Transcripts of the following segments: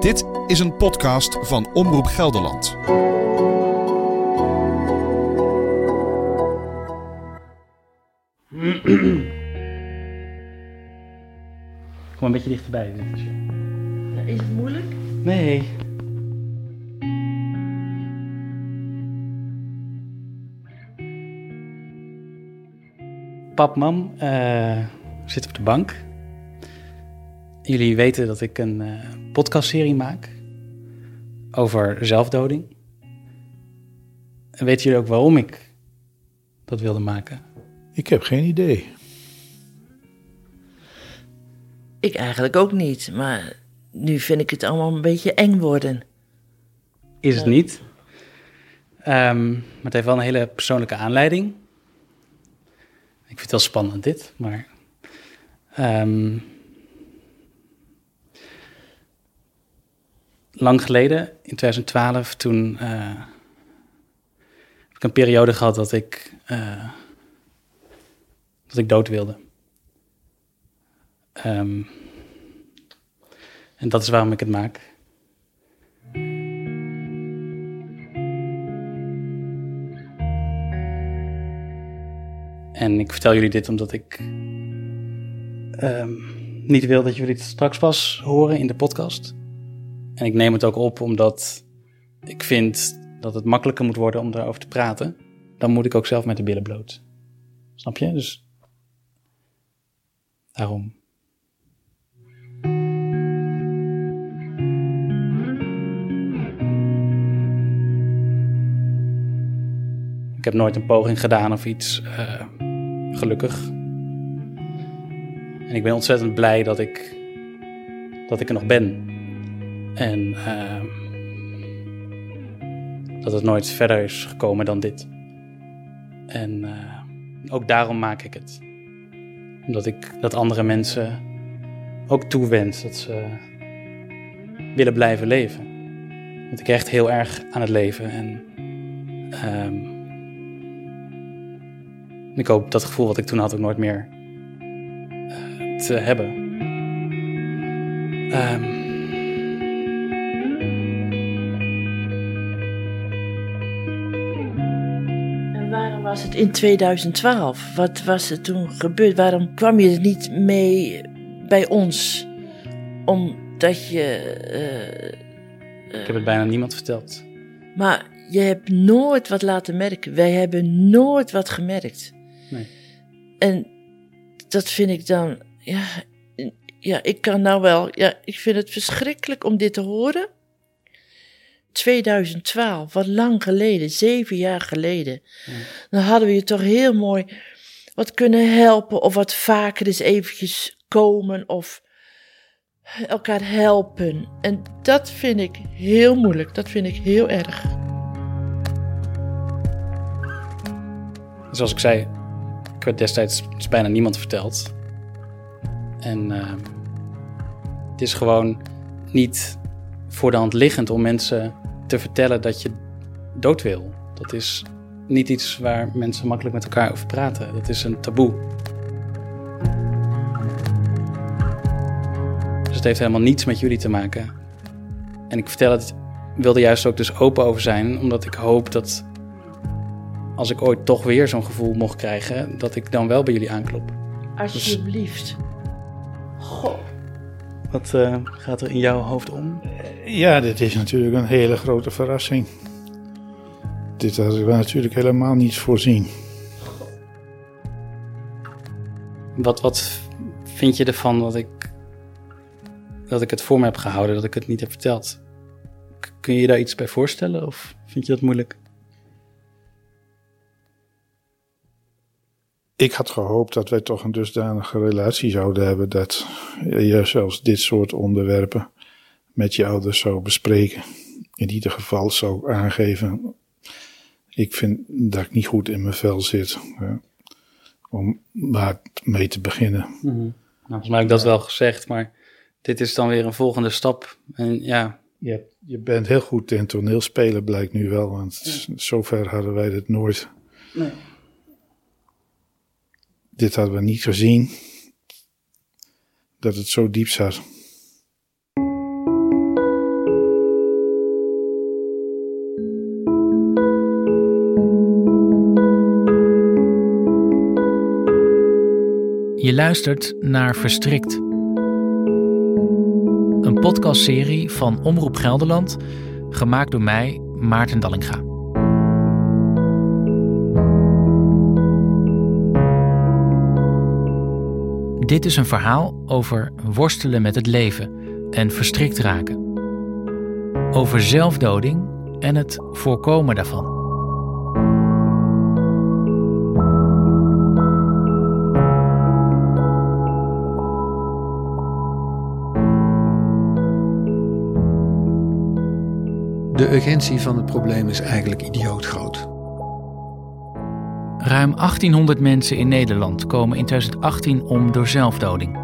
Dit is een podcast van Omroep Gelderland. Kom een beetje dichterbij. is- Is het moeilijk? Nee. Pap, mam, eh, zitten op de bank. Jullie weten dat ik een eh, podcastserie maak over zelfdoding. En weten jullie ook waarom ik dat wilde maken? Ik heb geen idee. Ik eigenlijk ook niet, maar nu vind ik het allemaal een beetje eng worden. Is het niet. Ehm, maar het heeft wel een hele persoonlijke aanleiding. Ik vind het wel spannend dit, maar... ehm, lang geleden, in 2012, toen eh, heb ik een periode gehad dat ik, eh, dat ik dood wilde. Ehm, en dat is waarom ik het maak. En ik vertel jullie dit omdat ik ehm, niet wil dat jullie het straks pas horen in de podcast. En ik neem het ook op omdat ik vind dat het makkelijker moet worden om daarover te praten. Dan moet ik ook zelf met de billen bloot. Snap je? Dus daarom. Ik heb nooit een poging gedaan of iets. eh, gelukkig. En ik ben ontzettend blij dat ik, dat ik er nog ben. En eh, dat het nooit verder is gekomen dan dit. En eh, ook daarom maak ik het. Omdat ik dat andere mensen ook toewens dat ze willen blijven leven. Want ik hecht heel erg aan het leven. En ehm, ik hoop dat gevoel wat ik toen had ook nooit meer eh, te hebben. Ehm, was het in 2012? Wat was er toen gebeurd? Waarom kwam je er niet mee bij ons? Omdat je. eh, ik heb het bijna niemand verteld. maar je hebt nooit wat laten merken. Wij hebben nooit wat gemerkt. Nee. En dat vind ik dan, ja, ja, ik kan nou wel, ja, ik vind het verschrikkelijk om dit te horen. 2012, wat lang geleden, zeven jaar geleden. Dan hadden we je toch heel mooi wat kunnen helpen of wat vaker eens eventjes komen of elkaar helpen. En dat vind ik heel moeilijk, dat vind ik heel erg. Zoals ik zei, ik werd destijds dus bijna niemand verteld. En ehm, het is gewoon niet voor de hand liggend om mensen te vertellen dat je dood wil. Dat is niet iets waar mensen makkelijk met elkaar over praten. Dat is een taboe. Dus het heeft helemaal niets met jullie te maken. En ik vertel het, wilde juist ook dus open over zijn, omdat ik hoop dat als ik ooit toch weer zo'n gevoel mocht krijgen, dat ik dan wel bij jullie aanklop. Alsjeblieft. Goh. Wat eh, gaat er in jouw hoofd om? Ja, dit is natuurlijk een hele grote verrassing. Dit hadden we natuurlijk helemaal niet voorzien. Wat, wat vind je ervan dat ik, dat ik het voor me heb gehouden, dat ik het niet heb verteld? Kun je je daar iets bij voorstellen of vind je dat moeilijk? Ik had gehoopt dat wij toch een dusdanige relatie zouden hebben dat je zelfs dit soort onderwerpen met je ouders zou bespreken. In ieder geval zou aangeven, ik vind dat ik niet goed in mijn vel zit. om maar mee te beginnen. Nou, volgens mij heb ik dat wel gezegd, maar dit is dan weer een volgende stap. En ja, Je, je bent heel goed in toneelspelen, blijkt nu wel, want zover hadden wij dit nooit. Nee. Dit hadden we niet gezien. Dat het zo diep zat. Je luistert naar Verstrikt. Een podcastserie van Omroep Gelderland, gemaakt door mij, Maarten Dallinga. Dit is een verhaal over worstelen met het leven en verstrikt raken. Over zelfdoding en het voorkomen daarvan. De urgentie van het probleem is eigenlijk idioot groot. Ruim 1800 mensen in Nederland komen in 2018 om door zelfdoding.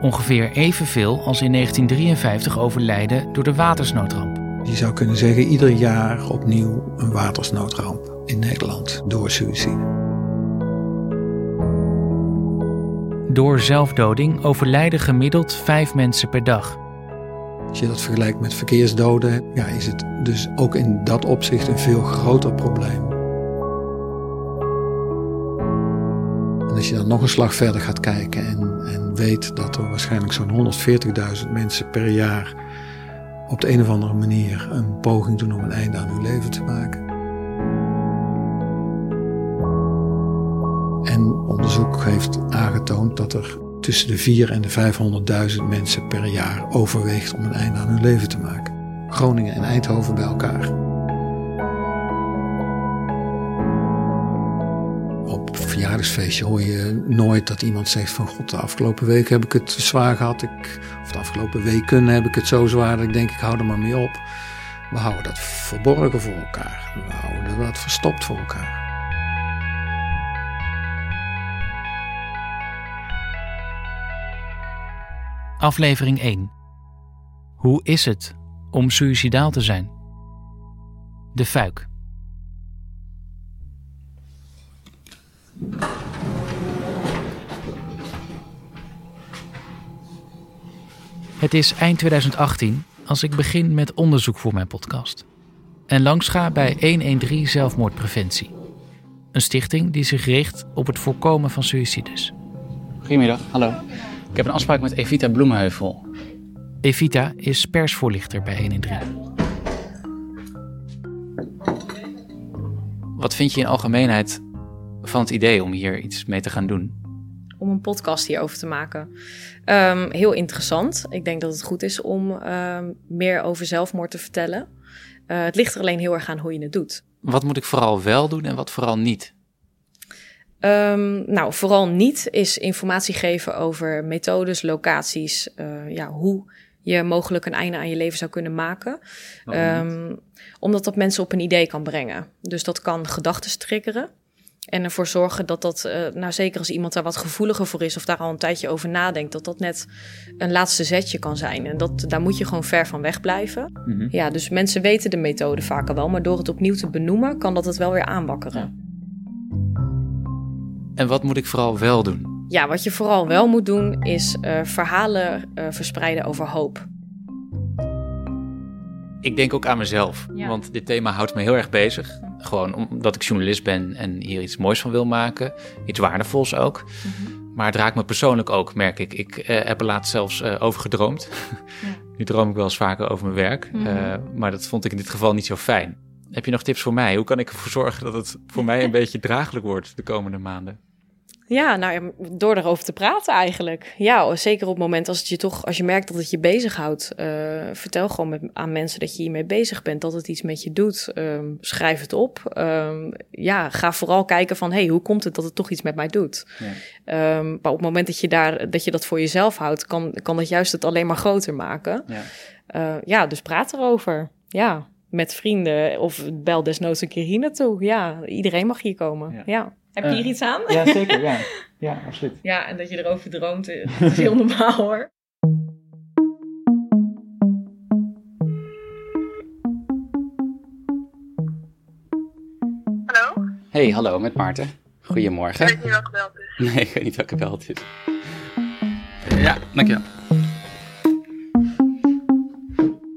Ongeveer evenveel als in 1953 overlijden door de watersnoodramp. Je zou kunnen zeggen, ieder jaar opnieuw een watersnoodramp in Nederland door suïcide. Door zelfdoding overlijden gemiddeld vijf mensen per dag. Als je dat vergelijkt met verkeersdoden, ja, is het dus ook in dat opzicht een veel groter probleem. Als je dan nog een slag verder gaat kijken en, en weet dat er waarschijnlijk zo'n 140.000 mensen per jaar op de een of andere manier een poging doen om een einde aan hun leven te maken. En onderzoek heeft aangetoond dat er tussen de 4 en de 500.000 mensen per jaar overweegt om een einde aan hun leven te maken. Groningen en Eindhoven bij elkaar. Verjaardagsfeestje hoor je nooit dat iemand zegt van god, de afgelopen week heb ik het zwaar gehad. Ik, of de afgelopen weken heb ik het zo zwaar dat ik denk ik hou er maar mee op. We houden dat verborgen voor elkaar. We houden dat verstopt voor elkaar. Aflevering 1. Hoe is het om suïcidaal te zijn? De fuik. Het is eind 2018 als ik begin met onderzoek voor mijn podcast. En langs ga bij 113 Zelfmoordpreventie. Een stichting die zich richt op het voorkomen van suïcides. Goedemiddag, hallo. Ik heb een afspraak met Evita Bloemenheuvel. Evita is persvoorlichter bij 113. Wat vind je in algemeenheid van het idee om hier iets mee te gaan doen? om een podcast hierover te maken. Um, heel interessant. Ik denk dat het goed is om um, meer over zelfmoord te vertellen. Uh, het ligt er alleen heel erg aan hoe je het doet. Wat moet ik vooral wel doen en wat vooral niet? Um, nou, vooral niet is informatie geven over methodes, locaties, uh, ja, hoe je mogelijk een einde aan je leven zou kunnen maken. Um, omdat dat mensen op een idee kan brengen. Dus dat kan gedachten triggeren. En ervoor zorgen dat dat, uh, nou zeker als iemand daar wat gevoeliger voor is of daar al een tijdje over nadenkt, dat dat net een laatste zetje kan zijn. En dat, daar moet je gewoon ver van weg blijven. Mm -hmm. Ja, dus mensen weten de methode vaker wel, maar door het opnieuw te benoemen, kan dat het wel weer aanwakkeren. En wat moet ik vooral wel doen? Ja, wat je vooral wel moet doen, is uh, verhalen uh, verspreiden over hoop. Ik denk ook aan mezelf, ja. want dit thema houdt me heel erg bezig. Gewoon omdat ik journalist ben en hier iets moois van wil maken. Iets waardevols ook. Mm -hmm. Maar het raakt me persoonlijk ook, merk ik. Ik uh, heb er laatst zelfs uh, over gedroomd. Ja. nu droom ik wel eens vaker over mijn werk. Mm -hmm. uh, maar dat vond ik in dit geval niet zo fijn. Heb je nog tips voor mij? Hoe kan ik ervoor zorgen dat het voor mij een beetje draaglijk wordt de komende maanden? Ja, nou, door erover te praten eigenlijk. Ja, zeker op het moment als het je toch, als je merkt dat het je bezighoudt, uh, vertel gewoon met, aan mensen dat je hiermee bezig bent, dat het iets met je doet. Um, schrijf het op. Um, ja, ga vooral kijken van, hey, hoe komt het dat het toch iets met mij doet? Ja. Um, maar op het moment dat je daar, dat je dat voor jezelf houdt, kan, kan dat juist het alleen maar groter maken. Ja, uh, ja dus praat erover. Ja, met vrienden of bel desnoods een keer hier naartoe. Ja, iedereen mag hier komen. Ja. ja. Heb je hier uh, iets aan? Ja, zeker. Ja, ja absoluut. Ja, en dat je erover droomt, is heel normaal hoor. Hallo? Hey, hallo, met Maarten. Goedemorgen. Ik weet niet welke bel het is. Nee, ik weet niet welke bel het is. Ja, dankjewel.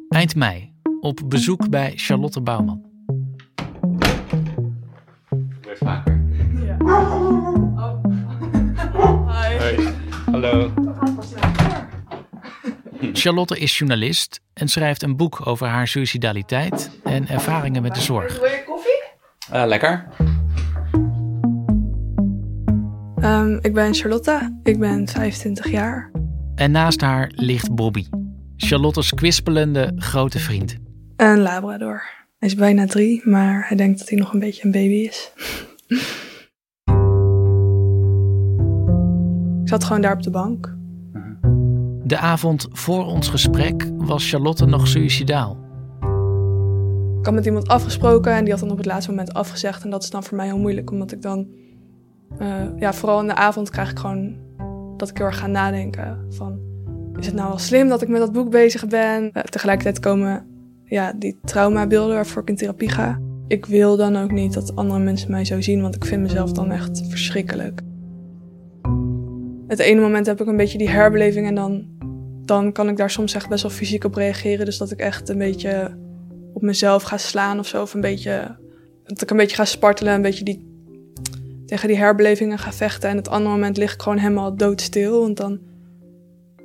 Eind mei, op bezoek bij Charlotte Bouwman. Gebeurt vaker. Hallo. Charlotte is journalist en schrijft een boek over haar suicidaliteit en ervaringen met de zorg. Wil je koffie? Uh, lekker. Um, ik ben Charlotte, ik ben 25 jaar. En naast haar ligt Bobby, Charlotte's kwispelende grote vriend. Een labrador. Hij is bijna drie, maar hij denkt dat hij nog een beetje een baby is. zat gewoon daar op de bank. De avond voor ons gesprek was Charlotte nog suicidaal. Ik had met iemand afgesproken en die had dan op het laatste moment afgezegd. En dat is dan voor mij heel moeilijk, omdat ik dan... Uh, ja, vooral in de avond krijg ik gewoon dat ik heel erg ga nadenken van... Is het nou wel slim dat ik met dat boek bezig ben? Uh, tegelijkertijd komen ja, die traumabeelden waarvoor ik in therapie ga. Ik wil dan ook niet dat andere mensen mij zo zien, want ik vind mezelf dan echt verschrikkelijk. Het ene moment heb ik een beetje die herbeleving en dan, dan kan ik daar soms echt best wel fysiek op reageren. Dus dat ik echt een beetje op mezelf ga slaan of zo. Of een beetje, dat ik een beetje ga spartelen, een beetje die, tegen die herbelevingen ga vechten. En het andere moment lig ik gewoon helemaal doodstil. Want dan,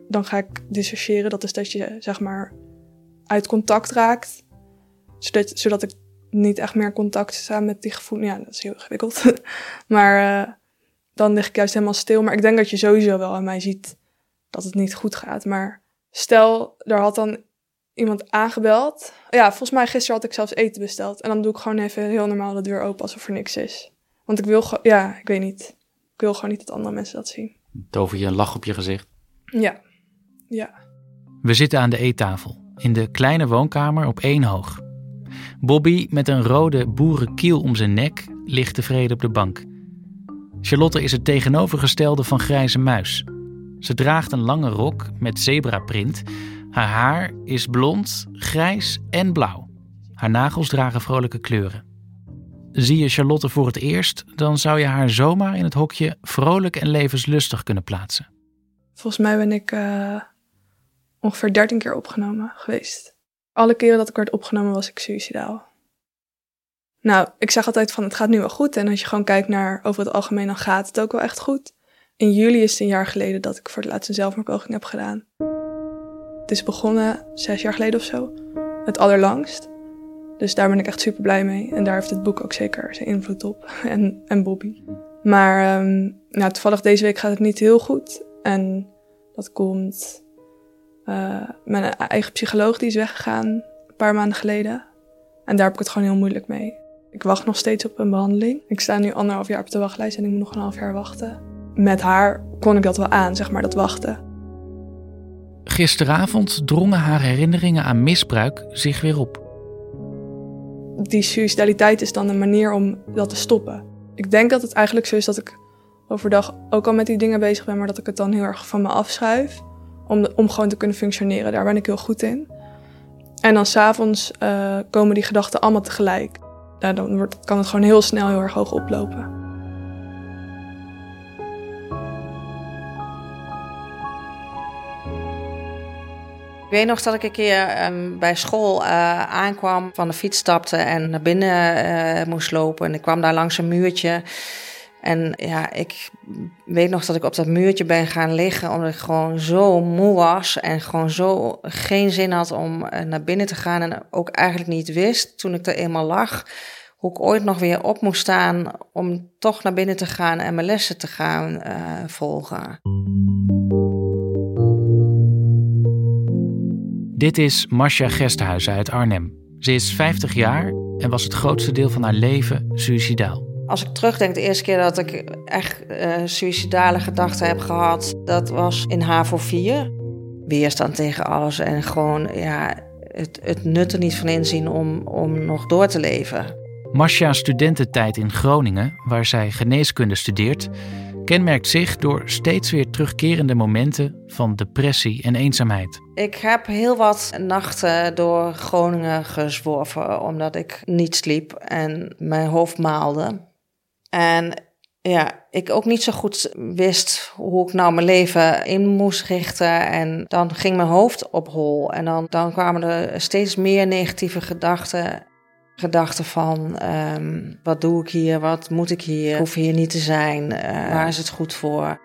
dan ga ik dissociëren. Dat is dat je zeg maar uit contact raakt. Zodat, zodat ik niet echt meer contact sta met die gevoel. Ja, dat is heel ingewikkeld. maar uh, dan lig ik juist helemaal stil. Maar ik denk dat je sowieso wel aan mij ziet dat het niet goed gaat. Maar stel, er had dan iemand aangebeld. Ja, volgens mij gisteren had ik zelfs eten besteld. En dan doe ik gewoon even heel normaal de deur open alsof er niks is. Want ik wil gewoon, ja, ik weet niet. Ik wil gewoon niet dat andere mensen dat zien. Tover je een lach op je gezicht? Ja, ja. We zitten aan de eettafel in de kleine woonkamer op één hoog. Bobby met een rode boerenkiel om zijn nek ligt tevreden op de bank. Charlotte is het tegenovergestelde van grijze muis. Ze draagt een lange rok met zebraprint. Haar haar is blond, grijs en blauw. Haar nagels dragen vrolijke kleuren. Zie je Charlotte voor het eerst, dan zou je haar zomaar in het hokje vrolijk en levenslustig kunnen plaatsen. Volgens mij ben ik uh, ongeveer 13 keer opgenomen geweest. Alle keren dat ik werd opgenomen was ik suicidaal. Nou, ik zeg altijd van het gaat nu wel goed. En als je gewoon kijkt naar over het algemeen, dan gaat het ook wel echt goed. In juli is het een jaar geleden dat ik voor het laatst een zelfmoordpoging heb gedaan. Het is begonnen zes jaar geleden of zo. Het allerlangst. Dus daar ben ik echt super blij mee. En daar heeft het boek ook zeker zijn invloed op. En, en Bobby. Maar um, nou, toevallig deze week gaat het niet heel goed. En dat komt... Uh, mijn eigen psycholoog die is weggegaan een paar maanden geleden. En daar heb ik het gewoon heel moeilijk mee. Ik wacht nog steeds op een behandeling. Ik sta nu anderhalf jaar op de wachtlijst en ik moet nog een half jaar wachten. Met haar kon ik dat wel aan, zeg maar, dat wachten. Gisteravond drongen haar herinneringen aan misbruik zich weer op. Die suicidaliteit is dan een manier om dat te stoppen. Ik denk dat het eigenlijk zo is dat ik overdag ook al met die dingen bezig ben, maar dat ik het dan heel erg van me afschuif. Om, de, om gewoon te kunnen functioneren. Daar ben ik heel goed in. En dan s'avonds uh, komen die gedachten allemaal tegelijk. Dan wordt, kan het gewoon heel snel heel erg hoog oplopen. Ik weet nog dat ik een keer um, bij school uh, aankwam, van de fiets stapte en naar binnen uh, moest lopen. En ik kwam daar langs een muurtje. En ja, ik weet nog dat ik op dat muurtje ben gaan liggen omdat ik gewoon zo moe was en gewoon zo geen zin had om uh, naar binnen te gaan en ook eigenlijk niet wist toen ik er eenmaal lag hoe ik ooit nog weer op moest staan om toch naar binnen te gaan en mijn lessen te gaan volgen. Dit is Masha Gesthuizen uit Arnhem. Ze is 50 jaar en was het grootste deel van haar leven suicidaal. Als ik terugdenk, de eerste keer dat ik echt uh, suicidale gedachten heb gehad, dat was in HAVO 4. Weerstand tegen alles en gewoon ja, het, het nut er niet van inzien om, om nog door te leven. Masha's studententijd in Groningen, waar zij geneeskunde studeert, kenmerkt zich door steeds weer terugkerende momenten van depressie en eenzaamheid. Ik heb heel wat nachten door Groningen gezworven omdat ik niet sliep en mijn hoofd maalde. En ja, ik ook niet zo goed wist hoe ik nou mijn leven in moest richten. En dan ging mijn hoofd op hol. En dan, dan kwamen er steeds meer negatieve gedachten. Gedachten van, um, wat doe ik hier, wat moet ik hier, ik hoef hier niet te zijn, uh, waar is het goed voor?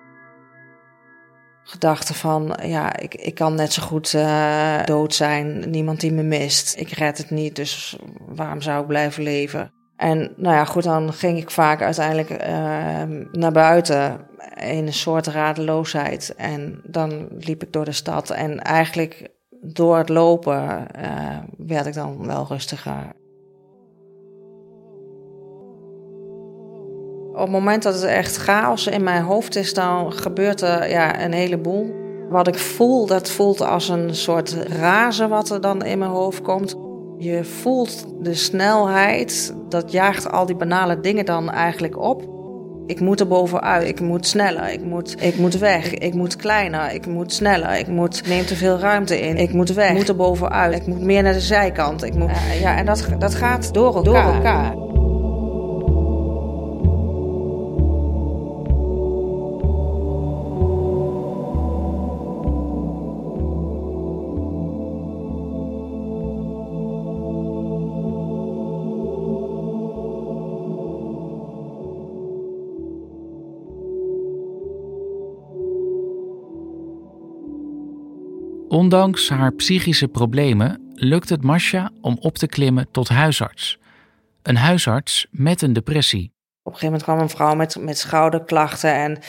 gedachte van, ja, ik, ik kan net zo goed uh, dood zijn. Niemand die me mist. Ik red het niet, dus waarom zou ik blijven leven? En nou ja, goed, dan ging ik vaak uiteindelijk uh, naar buiten in een soort radeloosheid. En dan liep ik door de stad en eigenlijk door het lopen uh, werd ik dan wel rustiger. Op het moment dat het echt chaos in mijn hoofd is, dan gebeurt er ja, een heleboel. Wat ik voel, dat voelt als een soort razen wat er dan in mijn hoofd komt. Je voelt de snelheid, dat jaagt al die banale dingen dan eigenlijk op. Ik moet er bovenuit, ik moet sneller, ik moet, ik moet weg, ik moet kleiner, ik moet sneller, ik moet, neem te veel ruimte in, ik moet weg, ik moet er bovenuit, ik moet meer naar de zijkant. Ik moet, ja, en dat, dat gaat door elkaar. Door elkaar. Ondanks haar psychische problemen lukt het Masha om op te klimmen tot huisarts. Een huisarts met een depressie. Op een gegeven moment kwam een vrouw met, met schouderklachten en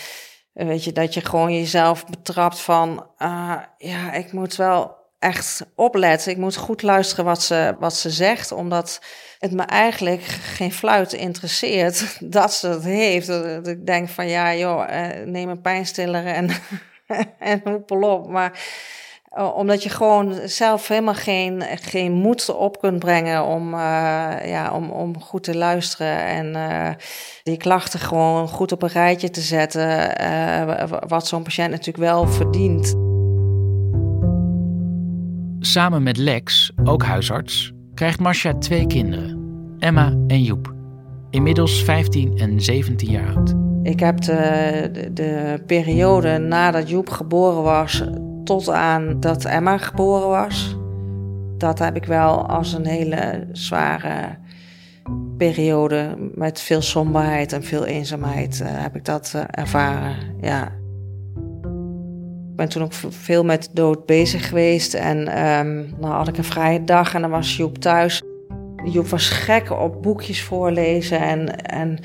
weet je, dat je gewoon jezelf betrapt van, uh, ja, ik moet wel echt opletten. Ik moet goed luisteren wat ze, wat ze zegt, omdat het me eigenlijk geen fluit interesseert dat ze het heeft. Ik denk van, ja joh, neem een pijnstiller en, en hoepel op. Maar omdat je gewoon zelf helemaal geen, geen moed op kunt brengen om, uh, ja, om, om goed te luisteren en uh, die klachten gewoon goed op een rijtje te zetten. Uh, wat zo'n patiënt natuurlijk wel verdient. Samen met Lex, ook huisarts, krijgt Marcia twee kinderen, Emma en Joep. Inmiddels 15 en 17 jaar oud. Ik heb de, de, de periode nadat Joep geboren was tot aan dat Emma geboren was. Dat heb ik wel als een hele zware periode met veel somberheid en veel eenzaamheid uh, heb ik dat uh, ervaren. Ja. Ik ben toen ook veel met dood bezig geweest en dan had ik een vrije dag en dan was Joep thuis. Joep was gek op boekjes voorlezen en, en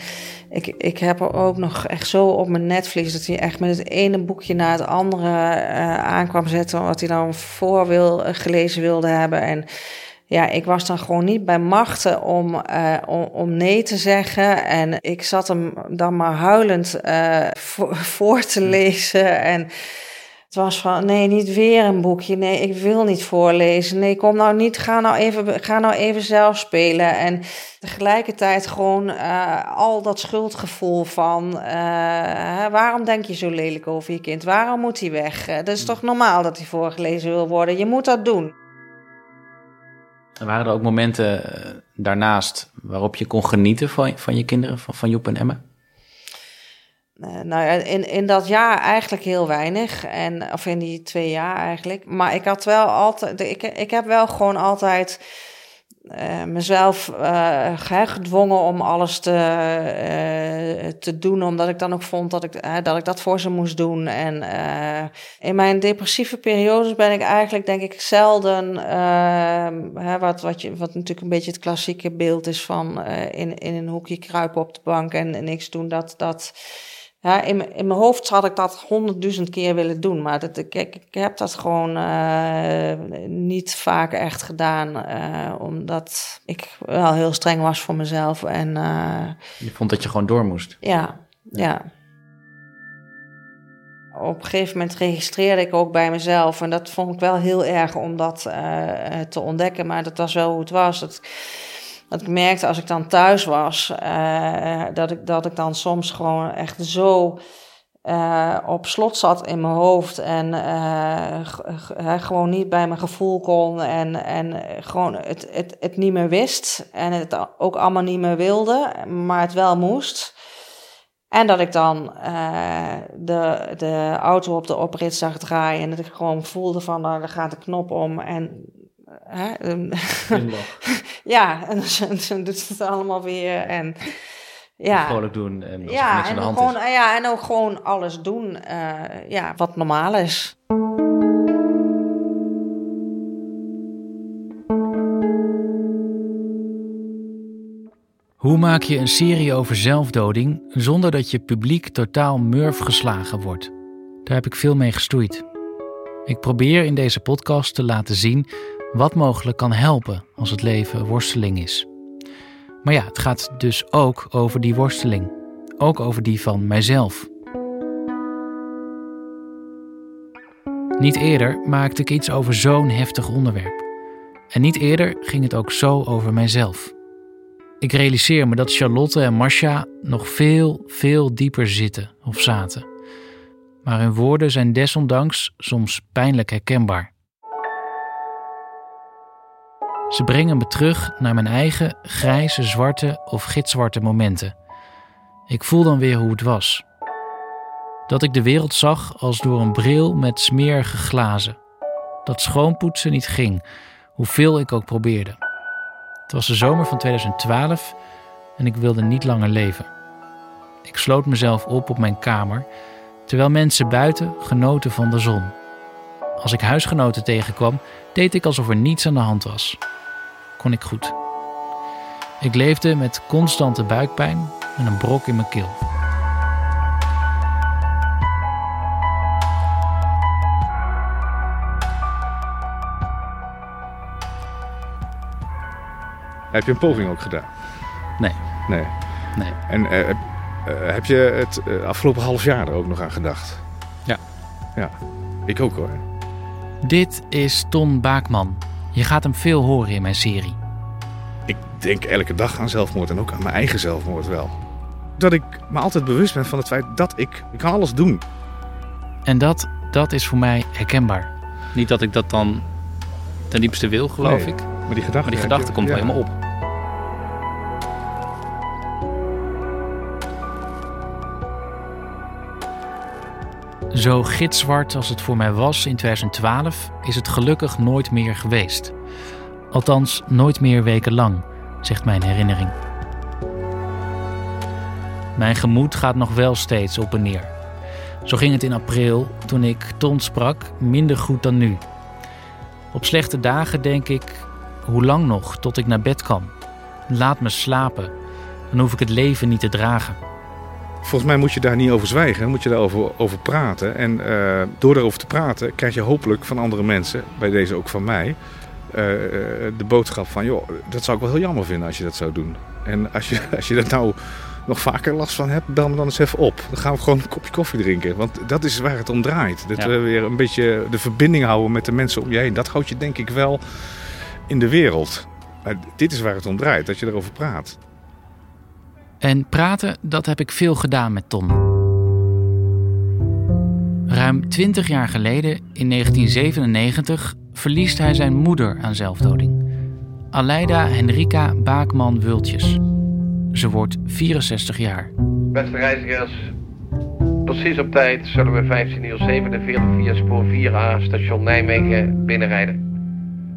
ik, ik heb er ook nog echt zo op mijn netvlies dat hij echt met het ene boekje na het andere uh, aankwam zetten. Wat hij dan voor wil, uh, gelezen wilde hebben. En ja, ik was dan gewoon niet bij machten om, uh, om, om, nee te zeggen. En ik zat hem dan maar huilend voor, voor te lezen. En het was van, nee, niet weer een boekje. Nee, ik wil niet voorlezen. Nee, kom nou niet, ga nou even, ga nou even zelf spelen. En tegelijkertijd gewoon uh, al dat schuldgevoel van... Uh, waarom denk je zo lelijk over je kind? Waarom moet hij weg? Uh, dat is toch normaal dat hij voorgelezen wil worden? Je moet dat doen. Er waren er ook momenten daarnaast waarop je kon genieten van, van je kinderen, van, van Joep en Emma? Uh, nou in, in dat jaar eigenlijk heel weinig. En, of in die twee jaar eigenlijk. Maar ik had wel altijd. Ik, ik heb wel gewoon altijd uh, mezelf uh, gedwongen om alles te, te doen. Omdat ik dan ook vond dat ik, dat ik dat voor ze moest doen. En in mijn depressieve periodes ben ik eigenlijk, denk ik, zelden. wat, wat, je, wat natuurlijk een beetje het klassieke beeld is van in, in een hoekje kruipen op de bank en, en niks doen. Dat. dat ja, in, in mijn hoofd had ik dat honderdduizend keer willen doen, maar dat, ik, ik, ik heb dat gewoon uh, niet vaak echt gedaan, uh, omdat ik wel heel streng was voor mezelf. En, uh, je vond dat je gewoon door moest? Ja, ja. Op een gegeven moment registreerde ik ook bij mezelf en dat vond ik wel heel erg om dat te ontdekken, maar dat was wel hoe het was. Dat, dat ik merkte als ik dan thuis was, uh, dat, ik, dat ik dan soms gewoon echt zo uh, op slot zat in mijn hoofd en uh, gewoon niet bij mijn gevoel kon en, en gewoon het, het, het niet meer wist en het ook allemaal niet meer wilde, maar het wel moest. En dat ik dan de, de auto op de oprit zag draaien en dat ik gewoon voelde van, nou, daar gaat de knop om en Hè? ja, en dan doet het allemaal weer. En Ja. Vrolijk doen en als er Ja, niks aan en de hand gewoon, is. ja, en ook gewoon alles doen eh, ja, wat normaal is. Hoe maak je een serie over zelfdoding zonder dat je publiek totaal murf geslagen wordt? Daar heb ik veel mee gestoeid. Ik probeer in deze podcast te laten zien wat mogelijk kan helpen als het leven worsteling is. Maar ja, het gaat dus ook over die worsteling. Ook over die van mijzelf. Niet eerder maakte ik iets over zo'n heftig onderwerp. En niet eerder ging het ook zo over mijzelf. Ik realiseer me dat Charlotte en Marcia nog veel, veel dieper zitten of zaten. Maar hun woorden zijn desondanks soms pijnlijk herkenbaar. Ze brengen me terug naar mijn eigen grijze, zwarte of gitzwarte momenten. Ik voel dan weer hoe het was. Dat ik de wereld zag als door een bril met smerige glazen. Dat schoonpoetsen niet ging, hoeveel ik ook probeerde. Het was de zomer van 2012 en ik wilde niet langer leven. Ik sloot mezelf op op mijn kamer, terwijl mensen buiten genoten van de zon. Als ik huisgenoten tegenkwam, deed ik alsof er niets aan de hand was. Kon ik goed. Ik leefde met constante buikpijn en een brok in mijn keel. Heb je een poging ook gedaan? Nee. Nee. Nee. En eh, eh, heb je het eh, afgelopen half jaar er ook nog aan gedacht? Ja. Ja, ik ook hoor. Dit is Ton Baakman. Je gaat hem veel horen in mijn serie. Ik denk elke dag aan zelfmoord en ook aan mijn eigen zelfmoord wel. Dat ik me altijd bewust ben van het feit dat ik, ik kan alles doen. En dat, dat is voor mij herkenbaar. Niet dat ik dat dan ten diepste wil, geloof Nee, ik. Maar die gedachte, Maar die gedachte komt wel ja. helemaal op. Zo gitzwart als het voor mij was in 2012, is het gelukkig nooit meer geweest. Althans, nooit meer wekenlang, zegt mijn herinnering. Mijn gemoed gaat nog wel steeds op en neer. Zo ging het in april, toen ik Ton sprak, minder goed dan nu. Op slechte dagen denk ik, hoe lang nog tot ik naar bed kan? Laat me slapen, dan hoef ik het leven niet te dragen. Volgens mij moet je daar niet over zwijgen, moet je daarover over praten. En eh, door daarover te praten krijg je hopelijk van andere mensen, bij deze ook van mij, eh, de boodschap van, joh, dat zou ik wel heel jammer vinden als je dat zou doen. En als je, als je er nou nog vaker last van hebt, bel me dan eens even op. Dan gaan we gewoon een kopje koffie drinken. Want dat is waar het om draait. Dat Ja. we weer een beetje de verbinding houden met de mensen om je heen. Dat houdt je denk ik wel in de wereld. Maar dit is waar het om draait, dat je erover praat. En praten, dat heb ik veel gedaan met Ton. Ruim 20 jaar geleden, in 1997, verliest hij zijn moeder aan zelfdoding. Aleida Henrika Baakman-Wultjes. Ze wordt 64 jaar. Beste reizigers, precies op tijd zullen we 15 uur 47 via spoor 4A station Nijmegen binnenrijden.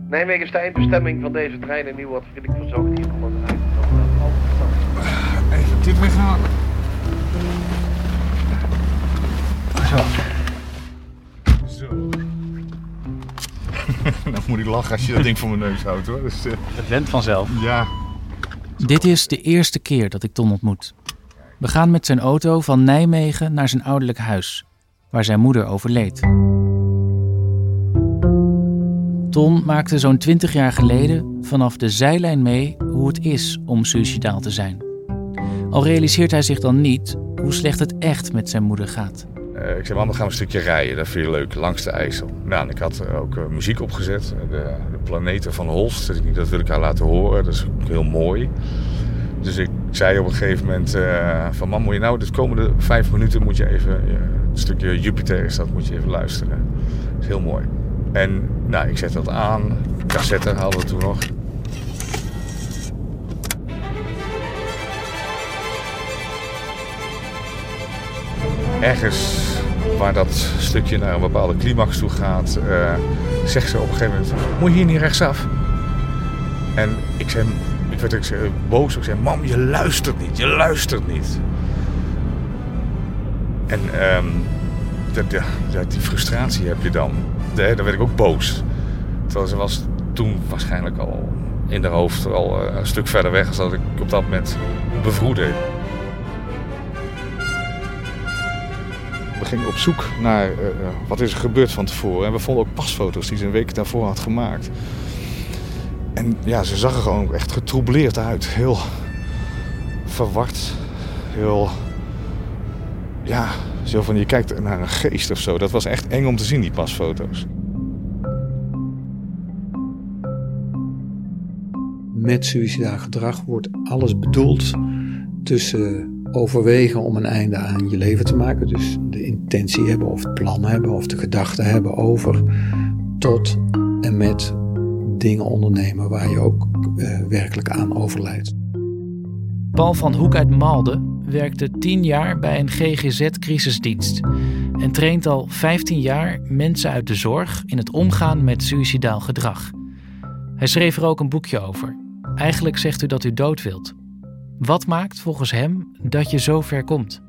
Nijmegen is de eindbestemming van deze trein en nu wordt vriendelijk verzocht hier om een Dit weghalen. Zo. Zo. nou moet ik lachen als je dat ding voor mijn neus houdt hoor. Dus, eh, Het went vanzelf. ja. Dit is de eerste keer dat ik Ton ontmoet. We gaan met zijn auto van Nijmegen naar zijn ouderlijk huis, waar zijn moeder overleed. Ton maakte zo'n 20 jaar geleden vanaf de zijlijn mee hoe het is om suicidaal te zijn. Al realiseert hij zich dan niet hoe slecht het echt met zijn moeder gaat. Eh, ik zei, man, dan gaan we een stukje rijden. Dat vind je leuk, langs de IJssel. Nou, ik had er ook eh, muziek opgezet. De, de planeten van Holst. Dat wil ik haar laten horen. Dat is ook heel mooi. Dus ik zei op een gegeven moment eh, van... Man, moet je nou de komende vijf minuten moet je even... eh, een stukje Jupiter is dat, moet je even luisteren. Dat is heel mooi. En nou, ik zet dat aan. Cassette hadden we toen nog. Ergens waar dat stukje naar een bepaalde climax toe gaat, eh, zegt ze op een gegeven moment: Moet je hier niet rechtsaf? En ik zei: Ik werd ik boos. Ik zei, mam, je luistert niet, je luistert niet. En ehm, dat, die frustratie heb je dan. Daar werd ik ook boos. Terwijl ze was toen waarschijnlijk al in haar hoofd al eh, een stuk verder weg als dat ik op dat moment bevroedde. We gingen op zoek naar uh, wat is er gebeurd van tevoren. En we vonden ook pasfoto's die ze een week daarvoor had gemaakt. En ja, ze zag er gewoon echt getroubleerd uit. Heel verward. Heel... Ja, zo van je kijkt naar een geest of zo. Dat was echt eng om te zien, die pasfoto's. Met suicidaal gedrag wordt alles bedoeld tussen overwegen om een einde aan je leven te maken. Dus de intentie hebben of het plan hebben of de gedachte hebben over tot en met dingen ondernemen waar je ook uh, werkelijk aan overlijdt. Paul van Hoek uit Malden werkte 10 jaar bij een GGZ-crisisdienst en traint al 15 jaar mensen uit de zorg in het omgaan met suicidaal gedrag. Hij schreef er ook een boekje over. Eigenlijk zegt u dat u dood wilt. Wat maakt volgens hem dat je zo ver komt?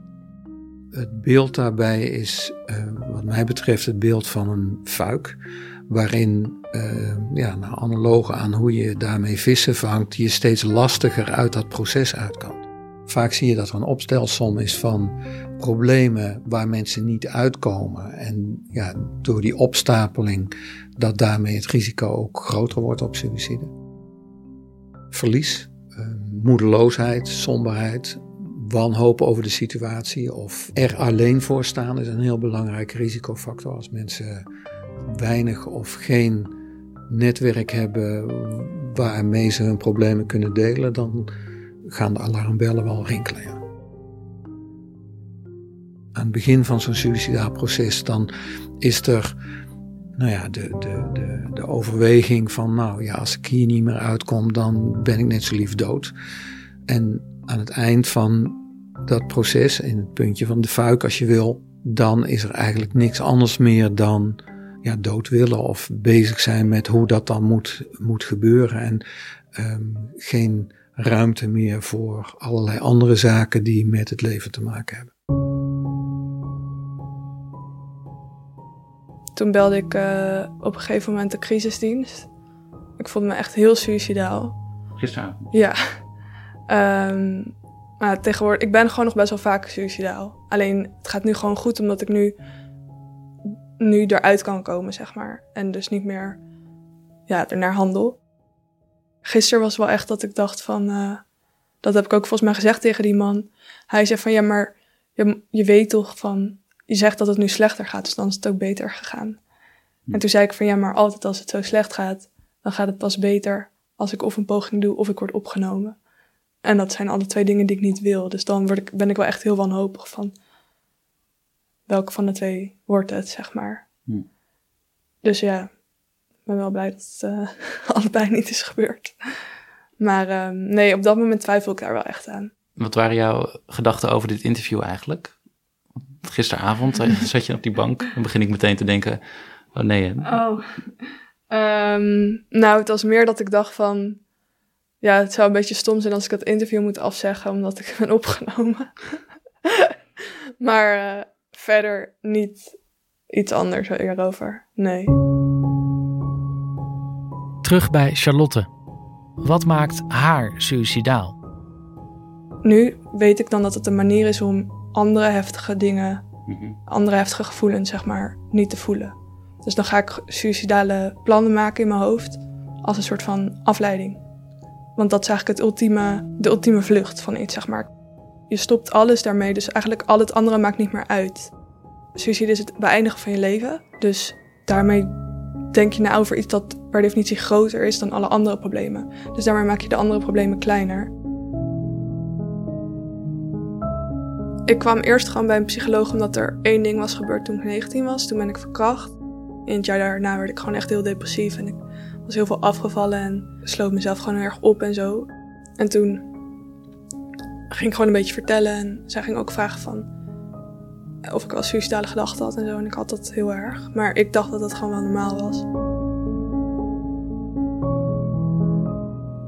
Het beeld daarbij is, uh, wat mij betreft, het beeld van een fuik. Waarin, uh, ja, nou, aan hoe je daarmee vissen vangt, je steeds lastiger uit dat proces uit kan. Vaak zie je dat er een opstelsom is van problemen waar mensen niet uitkomen. En ja, door die opstapeling, dat daarmee het risico ook groter wordt op suïcide. Verlies, moedeloosheid, somberheid, wanhoop over de situatie of er alleen voor staan is een heel belangrijke risicofactor. Als mensen weinig of geen netwerk hebben waarmee ze hun problemen kunnen delen, dan gaan de alarmbellen wel rinkelen. Aan het begin van zo'n suicidaal proces dan is er nou ja, de, de, de, de overweging van, nou ja, als ik hier niet meer uitkom, dan ben ik net zo lief dood. En aan het eind van dat proces, in het puntje van de fuik als je wil, dan is er eigenlijk niks anders meer dan ja, dood willen of bezig zijn met hoe dat dan moet, moet gebeuren. En um, geen ruimte meer voor allerlei andere zaken die met het leven te maken hebben. Toen belde ik uh, op een gegeven moment de crisisdienst. Ik voelde me echt heel suicidaal. Gisteravond? Ja. Um, maar tegenwoordig, ik ben gewoon nog best wel vaak suicidaal. Alleen het gaat nu gewoon goed omdat ik nu, nu eruit kan komen, zeg maar. En dus niet meer ja, er naar handel. Gisteren was wel echt dat ik dacht van, uh, dat heb ik ook volgens mij gezegd tegen die man. Hij zei van, ja, maar je, je weet toch van, je zegt dat het nu slechter gaat, dus dan is het ook beter gegaan. En toen zei ik van, ja, maar altijd als het zo slecht gaat, dan gaat het pas beter als ik of een poging doe of ik word opgenomen. En dat zijn alle twee dingen die ik niet wil. Dus dan word ik, ben ik wel echt heel wanhopig van welke van de twee wordt het, zeg maar. Hm. Dus ja, ik ben wel blij dat het uh, allebei niet is gebeurd. Maar uh, nee, op dat moment twijfel ik daar wel echt aan. Wat waren jouw gedachten over dit interview eigenlijk? Gisteravond eh, zat je op die bank. Dan begin ik meteen te denken, oh nee. Oh, um, nou het was meer dat ik dacht van ja, het zou een beetje stom zijn als ik dat interview moet afzeggen omdat ik ben opgenomen. maar uh, verder niet iets anders erover. Nee. Terug bij Charlotte. Wat maakt haar suicidaal? Nu weet ik dan dat het een manier is om andere heftige dingen, mhm. andere heftige gevoelens, zeg maar, niet te voelen. Dus dan ga ik suicidale plannen maken in mijn hoofd als een soort van afleiding. Want dat is eigenlijk het ultieme, de ultieme vlucht van iets, zeg maar. Je stopt alles daarmee, dus eigenlijk al het andere maakt niet meer uit. Suicide is het beëindigen van je leven. Dus daarmee denk je na over iets dat per definitie groter is dan alle andere problemen. Dus daarmee maak je de andere problemen kleiner. Ik kwam eerst gewoon bij een psycholoog omdat er één ding was gebeurd toen ik 19 was. Toen ben ik verkracht. In het jaar daarna werd ik gewoon echt heel depressief en ik was heel veel afgevallen en sloot mezelf gewoon erg op en zo. En toen ging ik gewoon een beetje vertellen en zij ging ook vragen van of ik wel suicidale gedachten had en zo. En ik had dat heel erg. Maar ik dacht dat dat gewoon wel normaal was.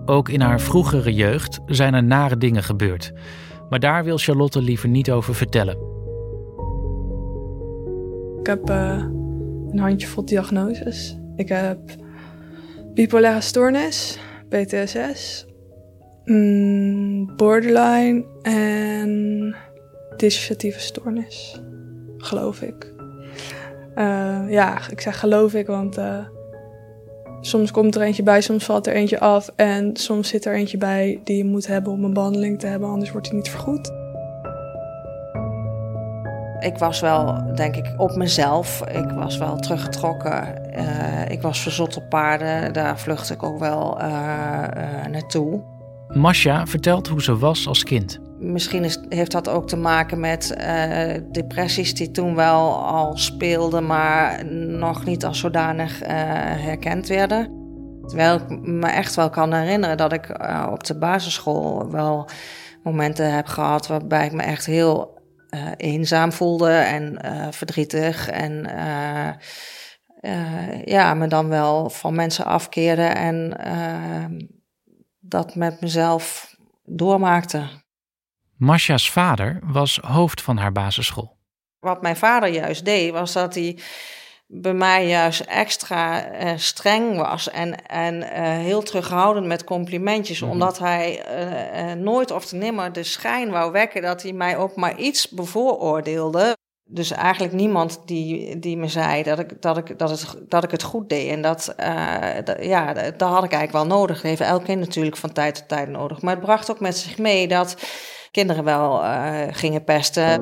Ook in haar vroegere jeugd zijn er nare dingen gebeurd. Maar daar wil Charlotte liever niet over vertellen. Ik heb uh, een handjevol diagnoses. Ik heb bipolaire stoornis, PTSS, mm, borderline en dissociatieve stoornis, geloof ik. Uh, ja, ik zeg geloof ik, want uh, soms komt er eentje bij, soms valt er eentje af. En soms zit er eentje bij die je moet hebben om een behandeling te hebben, anders wordt die niet vergoed. Ik was wel, denk ik, op mezelf. Ik was wel teruggetrokken. Uh, ik was verzot op paarden. Daar vluchtte ik ook wel uh, uh, naartoe. Masha vertelt hoe ze was als kind. Misschien is, heeft dat ook te maken met depressies die toen wel al speelden, maar nog niet als zodanig herkend werden. Terwijl ik me echt wel kan herinneren dat ik op de basisschool wel momenten heb gehad waarbij ik me echt heel uh, eenzaam voelde en verdrietig. En ja, me dan wel van mensen afkeerde en dat met mezelf doormaakte. Masha's vader was hoofd van haar basisschool. Wat mijn vader juist deed, was dat hij bij mij juist extra uh, streng was en, en uh, heel terughoudend met complimentjes, mm -hmm. omdat hij uh, nooit of te nimmer de schijn wou wekken dat hij mij ook maar iets bevooroordeelde. Dus eigenlijk niemand die, die me zei dat ik, dat, ik, dat, het, dat ik het goed deed. En dat, dat, ja, dat had ik eigenlijk wel nodig. Dat heeft elk kind natuurlijk van tijd tot tijd nodig. Maar het bracht ook met zich mee dat kinderen wel gingen pesten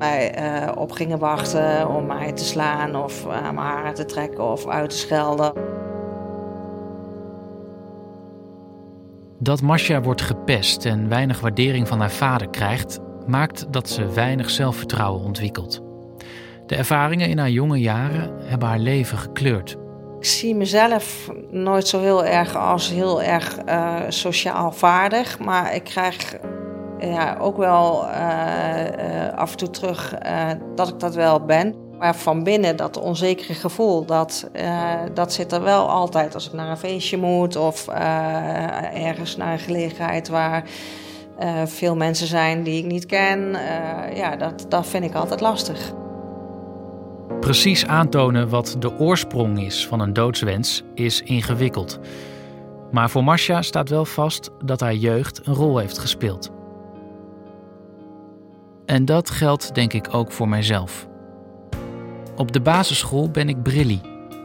mij uh, op gingen wachten om mij te slaan of uh, mijn haren te trekken of uit te schelden. Dat Masha wordt gepest en weinig waardering van haar vader krijgt, maakt dat ze weinig zelfvertrouwen ontwikkelt. De ervaringen in haar jonge jaren hebben haar leven gekleurd. Ik zie mezelf nooit zo heel erg als heel erg uh, sociaal vaardig, maar ik krijg ja, ook wel uh, uh, af en toe terug uh, dat ik dat wel ben. Maar van binnen dat onzekere gevoel, dat, dat zit er wel altijd als ik naar een feestje moet of ergens naar een gelegenheid waar veel mensen zijn die ik niet ken. ja, dat, dat vind ik altijd lastig. Precies aantonen wat de oorsprong is van een doodswens is ingewikkeld. Maar voor Marcia staat wel vast dat haar jeugd een rol heeft gespeeld. En dat geldt denk ik ook voor mijzelf. Op de basisschool ben ik brillie,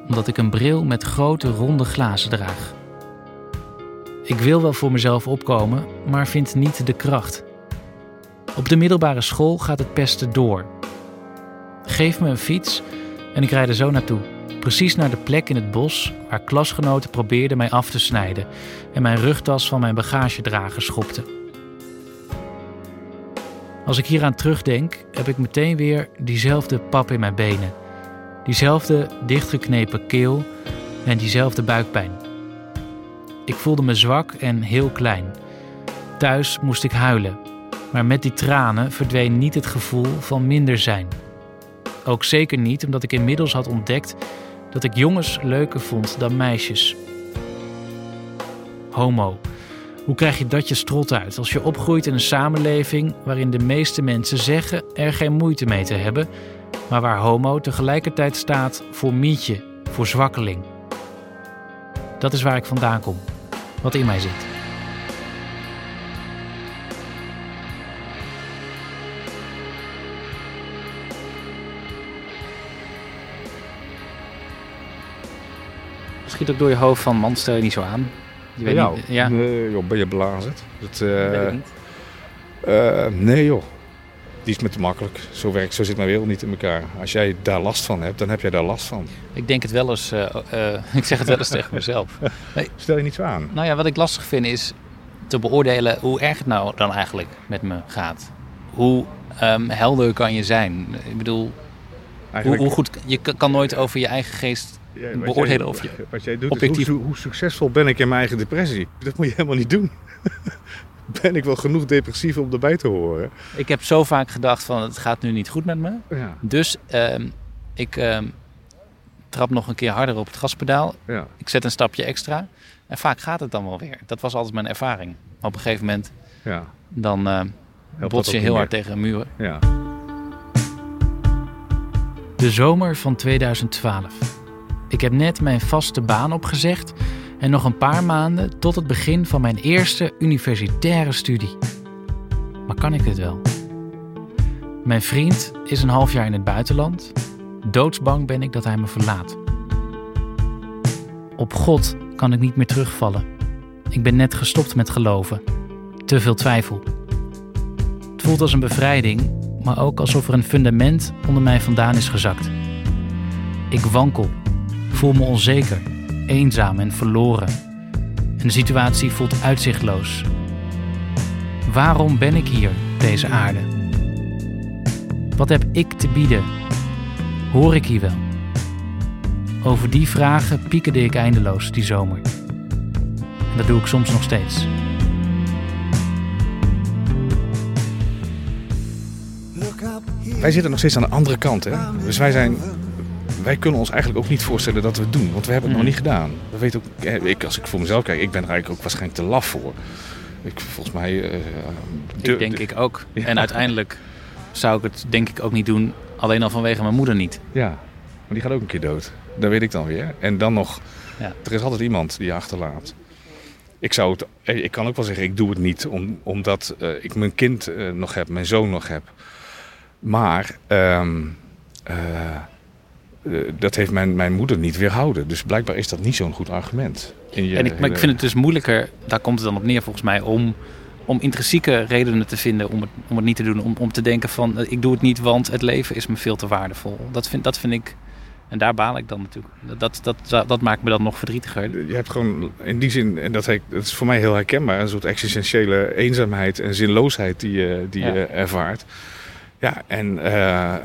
omdat ik een bril met grote ronde glazen draag. Ik wil wel voor mezelf opkomen, maar vind niet de kracht. Op de middelbare school gaat het pesten door. Geef me een fiets en ik rijd er zo naartoe. Precies naar de plek in het bos waar klasgenoten probeerden mij af te snijden en mijn rugtas van mijn bagagedrager schopten. Als ik hieraan terugdenk, heb ik meteen weer diezelfde pap in mijn benen. Diezelfde dichtgeknepen keel en diezelfde buikpijn. Ik voelde me zwak en heel klein. Thuis moest ik huilen, maar met die tranen verdween niet het gevoel van minder zijn. Ook zeker niet omdat ik inmiddels had ontdekt dat ik jongens leuker vond dan meisjes. Homo. Hoe krijg je dat je strot uit als je opgroeit in een samenleving waarin de meeste mensen zeggen er geen moeite mee te hebben, maar waar homo tegelijkertijd staat voor mietje, voor zwakkeling? Dat is waar ik vandaan kom, wat in mij zit. Schiet ook door je hoofd van man, stel je niet zo aan. Je weet ja, niet, ja. Nee, joh, ben je belazerd? Dat, weet ik niet. Uh, nee joh, die is me te makkelijk. Zo werkt, zo zit mijn wereld niet in elkaar. Als jij daar last van hebt, dan heb jij daar last van. Ik denk het wel eens, uh, ik zeg het wel eens tegen mezelf. Nee. Stel je niet zo aan. Nou ja, wat ik lastig vind is te beoordelen hoe erg het nou dan eigenlijk met me gaat. Hoe um, helder kan je zijn? Ik bedoel, hoe, hoe, goed, je kan nooit over je eigen geest ja, beoordelen jij, of je wat jij doet objectief... Is hoe, hoe, succesvol ben ik in mijn eigen depressie? Dat moet je helemaal niet doen. ben ik wel genoeg depressief om erbij te horen? Ik heb zo vaak gedacht van het gaat nu niet goed met me. Ja. Dus um, ik um, trap nog een keer harder op het gaspedaal. Ja. Ik zet een stapje extra. En vaak gaat het dan wel weer. Dat was altijd mijn ervaring. Maar op een gegeven moment Ja. dan eh dat bots je heel hard tegen een muur. Ja. De zomer van 2012. Ik heb net mijn vaste baan opgezegd en nog een paar maanden tot het begin van mijn eerste universitaire studie. Maar kan ik dit wel? Mijn vriend is een half jaar in het buitenland. Doodsbang ben ik dat hij me verlaat. Op God kan ik niet meer terugvallen. Ik ben net gestopt met geloven. Te veel twijfel. Het voelt als een bevrijding, maar ook alsof er een fundament onder mij vandaan is gezakt. Ik wankel, voel me onzeker, eenzaam en verloren. En de situatie voelt uitzichtloos. Waarom ben ik hier deze aarde? Wat heb ik te bieden? Hoor ik hier wel? Over die vragen piekerde ik eindeloos die zomer. En dat doe ik soms nog steeds. Wij zitten nog steeds aan de andere kant. Hè? Dus wij, zijn, wij kunnen ons eigenlijk ook niet voorstellen dat we het doen. Want we hebben het nog niet gedaan. We weten ook, ik, als ik voor mezelf kijk, ik ben er eigenlijk ook waarschijnlijk te laf voor. Ik, volgens mij... de- ik denk de- ik ook. Ja. En uiteindelijk zou ik het denk ik ook niet doen, alleen al vanwege mijn moeder niet. Ja, maar die gaat ook een keer dood. Dat weet ik dan weer. En dan nog, Ja. er is altijd iemand die je achterlaat. Ik, zou het, eh, ik kan ook wel zeggen, ik doe het niet om, omdat eh, ik mijn kind nog heb, mijn zoon nog heb. Maar ehm, eh, eh, dat heeft mijn, mijn moeder niet weerhouden. Dus blijkbaar is dat niet zo'n goed argument. En ik, maar ik vind het dus moeilijker, daar komt het dan op neer volgens mij, om, om intrinsieke redenen te vinden om het, om het niet te doen. Om, om te denken van, eh, ik doe het niet, want het leven is me veel te waardevol. Dat vind, dat vind ik, en daar baal ik dan natuurlijk. Dat, dat, dat, dat maakt me dan nog verdrietiger. Je hebt gewoon in die zin, en dat, is voor mij heel herkenbaar, een soort existentiële eenzaamheid en zinloosheid die je, die Ja. je ervaart. Ja, en eh,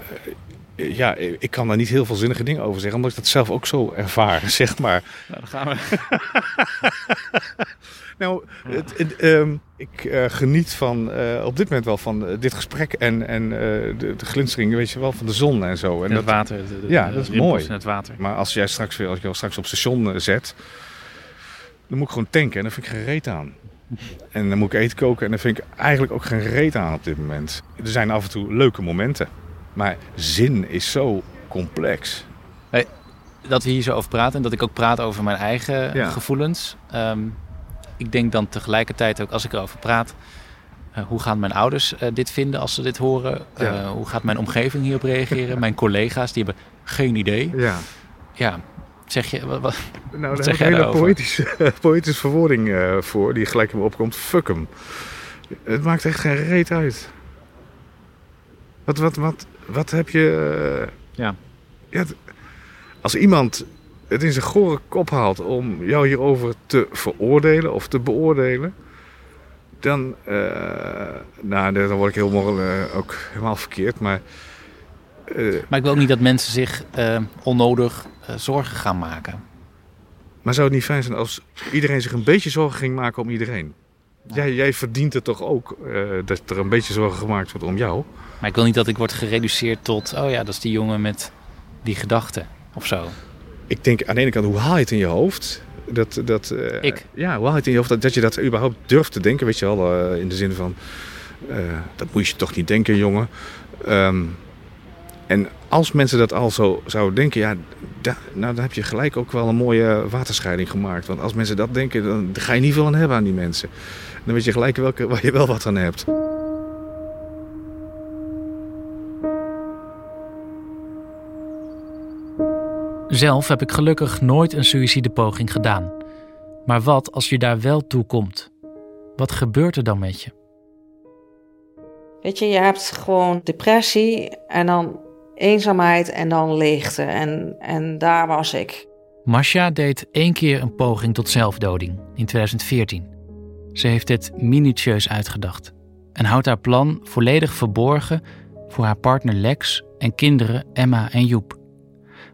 ja, ik kan daar niet heel veel zinnige dingen over zeggen, omdat ik dat zelf ook zo ervaar, zeg maar. Nou, dan gaan we. Nou, het, het, ehm, ik eh, geniet van, eh, op dit moment wel van eh, dit gesprek en, en de, de glinstering, weet je wel, van de zon en zo. En En het water. de- de- ja, dat is mooi. het water. Maar als jij straks weer, als jou straks op station zet, dan moet ik gewoon tanken en dan vind ik geen reet aan. En dan moet ik eten koken en dan vind ik eigenlijk ook geen reet aan op dit moment. Er zijn af en toe leuke momenten, maar zin is zo complex. dat we hier zo over praten en dat ik ook praat over mijn eigen Ja. gevoelens. Ehm, ik denk dan tegelijkertijd ook als ik erover praat, eh, hoe gaan mijn ouders eh, dit vinden als ze dit horen? Eh, hoe gaat mijn omgeving hierop reageren? mijn collega's, die hebben geen idee. Ja. Ja, zeg je, wat, wat- Nou, daar heb ik een hele poëtische, poëtische verwoording voor, die gelijk in me opkomt. Fuck hem. Het maakt echt geen reet uit. Wat, wat, wat, wat heb je... eh, Ja. als iemand het in zijn gore kop haalt om jou hierover te veroordelen of te beoordelen... Dan, eh, nou, dan word ik helemaal, eh, ook helemaal verkeerd. Maar eh, Maar ik wil ook niet dat mensen zich onnodig eh, zorgen gaan maken. Maar zou het niet fijn zijn als iedereen zich een beetje zorgen ging maken om iedereen? Jij, jij verdient het toch ook eh, dat er een beetje zorgen gemaakt wordt om jou? Maar ik wil niet dat ik word gereduceerd tot, oh ja, dat is die jongen met die gedachten of zo. Ik denk aan de ene kant, hoe haal je het in je hoofd? Dat, dat, eh, Ik? Ja, hoe haal je het in je hoofd dat, dat je dat überhaupt durft te denken? Weet je wel, eh, in de zin van, dat moet je toch niet denken, jongen. Ehm, en als mensen dat al zo zouden denken, ja, da- nou, dan heb je gelijk ook wel een mooie waterscheiding gemaakt. Want als mensen dat denken, dan ga je niet veel aan hebben aan die mensen. Dan weet je gelijk welke, waar je wel wat aan hebt. Zelf heb ik gelukkig nooit een suïcidepoging gedaan. Maar wat als je daar wel toe komt? Wat gebeurt er dan met je? Weet je, je hebt gewoon depressie en dan eenzaamheid en dan leegte. En, en daar was ik. Masha deed één keer een poging tot zelfdoding in 2014. Ze heeft dit minutieus uitgedacht en houdt haar plan volledig verborgen voor haar partner Lex en kinderen Emma en Joep.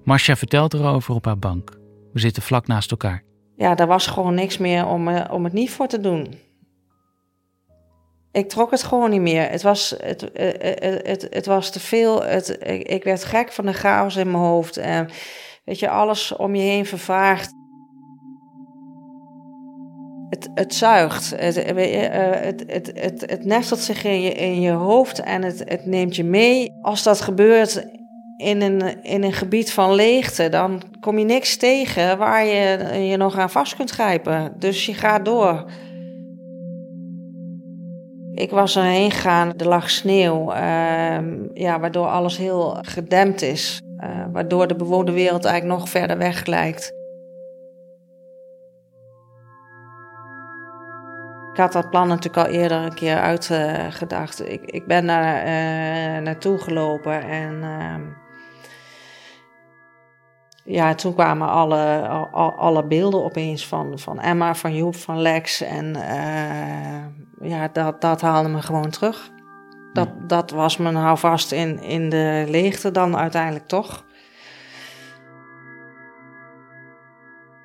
Masha vertelt erover op haar bank. We zitten vlak naast elkaar. Ja, er was gewoon niks meer om, eh, om het niet voor te doen. Ik trok het gewoon niet meer. Het was, het, eh, eh, het, het, was te veel. Het, ik, ik werd gek van de chaos in mijn hoofd. En weet je, alles om je heen vervaagt. Het, het zuigt, het, eh, het, het, het, het nestelt zich in je, in je hoofd en het, het neemt je mee. Als dat gebeurt in een, in een gebied van leegte, dan kom je niks tegen waar je je nog aan vast kunt grijpen. Dus je gaat door. Ik was erheen gegaan, er lag sneeuw, ehm, ja, waardoor alles heel gedempt is. Uh, waardoor de bewoonde wereld eigenlijk nog verder weg lijkt. Ik had dat plan natuurlijk al eerder een keer uitgedacht. ik, ik ben daar uh, naartoe gelopen en ehm, ja, toen kwamen alle, alle, alle beelden opeens van, van Emma, van Joep, van Lex. En uh, ja, dat, dat haalde me gewoon terug. Dat, dat was mijn houvast in, in de leegte dan uiteindelijk toch.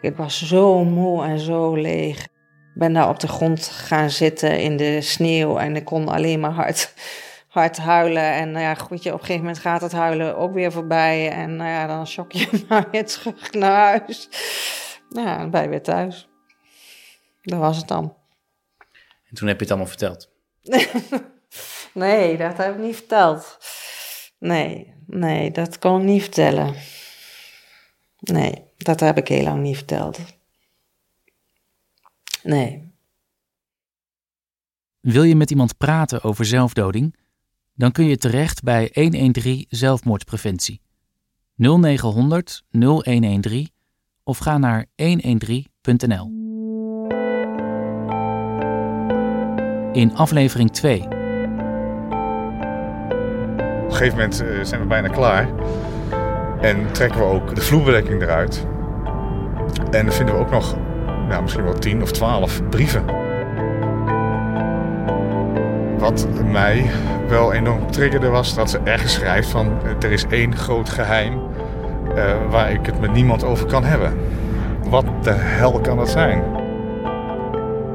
Ik was zo moe en zo leeg. Ik ben daar op de grond gaan zitten in de sneeuw en ik kon alleen maar hard hard huilen. En nou ja, goed, op een gegeven moment gaat het huilen ook weer voorbij. En nou ja, dan shock je maar weer terug naar huis. Nou ja, je weer thuis. Dat was het dan. En toen heb je het allemaal verteld? nee, dat heb ik niet verteld. Nee, nee, dat kon ik niet vertellen. Nee, dat heb ik heel lang niet verteld. Nee. Wil je met iemand praten over zelfdoding? dan kun je terecht bij 113 zelfmoordpreventie. 0900 0113 of ga naar 113.nl. In aflevering 2. Op een gegeven moment eh, zijn we bijna klaar en trekken we ook de vloerbedekking eruit. En dan vinden we ook nog nou, misschien wel 10 of 12 brieven wat mij wel enorm triggerde was dat ze ergens schrijft van eh, er is één groot geheim uh, waar ik het met niemand over kan hebben. Wat de hel kan dat zijn?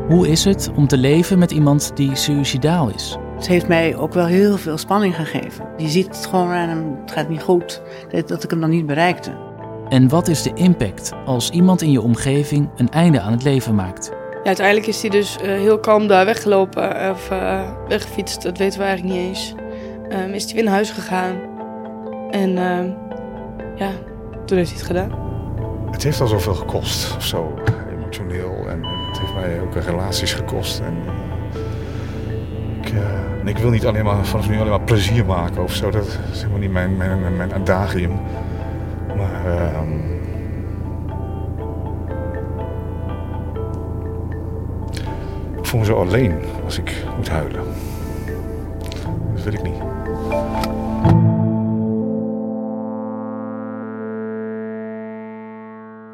Hoe is het om te leven met iemand die suicidaal is? Het heeft mij ook wel heel veel spanning gegeven. Je ziet het gewoon aan hem, het gaat niet goed, dat ik hem dan niet bereikte. En wat is de impact als iemand in je omgeving een einde aan het leven maakt? Ja, uiteindelijk is hij dus uh, heel kalm daar weggelopen of uh, weggefietst. Dat weten we eigenlijk niet eens. Um, is hij weer naar huis gegaan. En uh, ja, toen heeft hij het gedaan. Het heeft al zoveel gekost, of zo, emotioneel. En, en, het heeft mij ook relaties gekost. En, ik, ik, wil niet alleen maar vanaf nu alleen maar plezier maken of zo. Dat is helemaal niet mijn, mijn, mijn adagium. Ehm, Ik voel me zo alleen als ik moet huilen. Dat wil ik niet.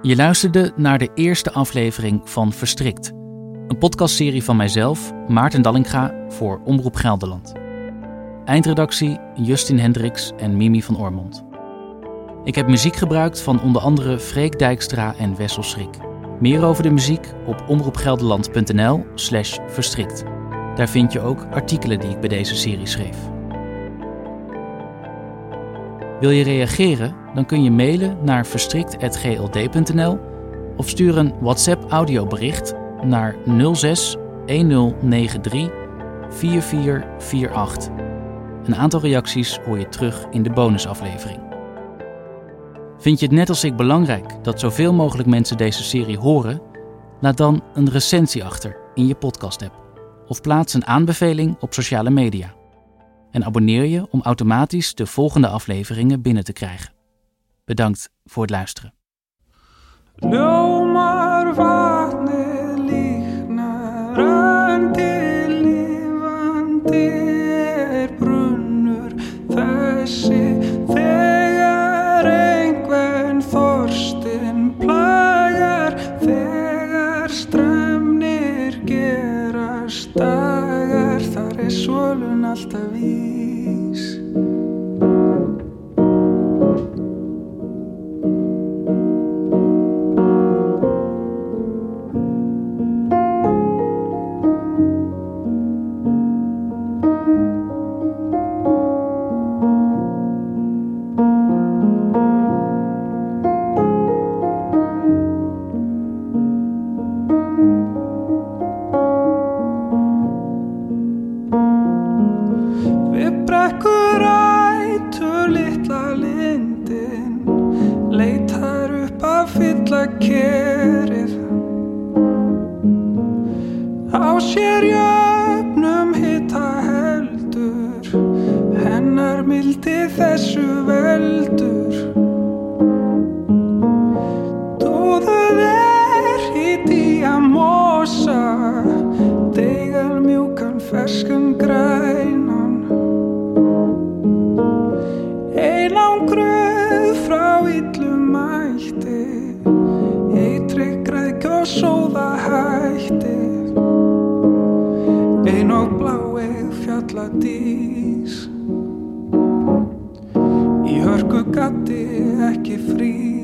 Je luisterde naar de eerste aflevering van Verstrikt. Een podcastserie van mijzelf, Maarten Dallinga, voor Omroep Gelderland. Eindredactie Justin Hendricks en Mimi van Ormond. Ik heb muziek gebruikt van onder andere Freek Dijkstra en Wessel Schrik. Meer over de muziek op omroepgelderland.nl slash verstrikt. Daar vind je ook artikelen die ik bij deze serie schreef. Wil je reageren? Dan kun je mailen naar verstrikt.gld.nl of stuur een WhatsApp audiobericht naar 06 1093 4448. Een aantal reacties hoor je terug in de bonusaflevering. Vind je het net als ik belangrijk dat zoveel mogelijk mensen deze serie horen? Laat dan een recensie achter in je podcast-app of plaats een aanbeveling op sociale media. En abonneer je om automatisch de volgende afleveringen binnen te krijgen. Bedankt voor het luisteren. gati ekki frí.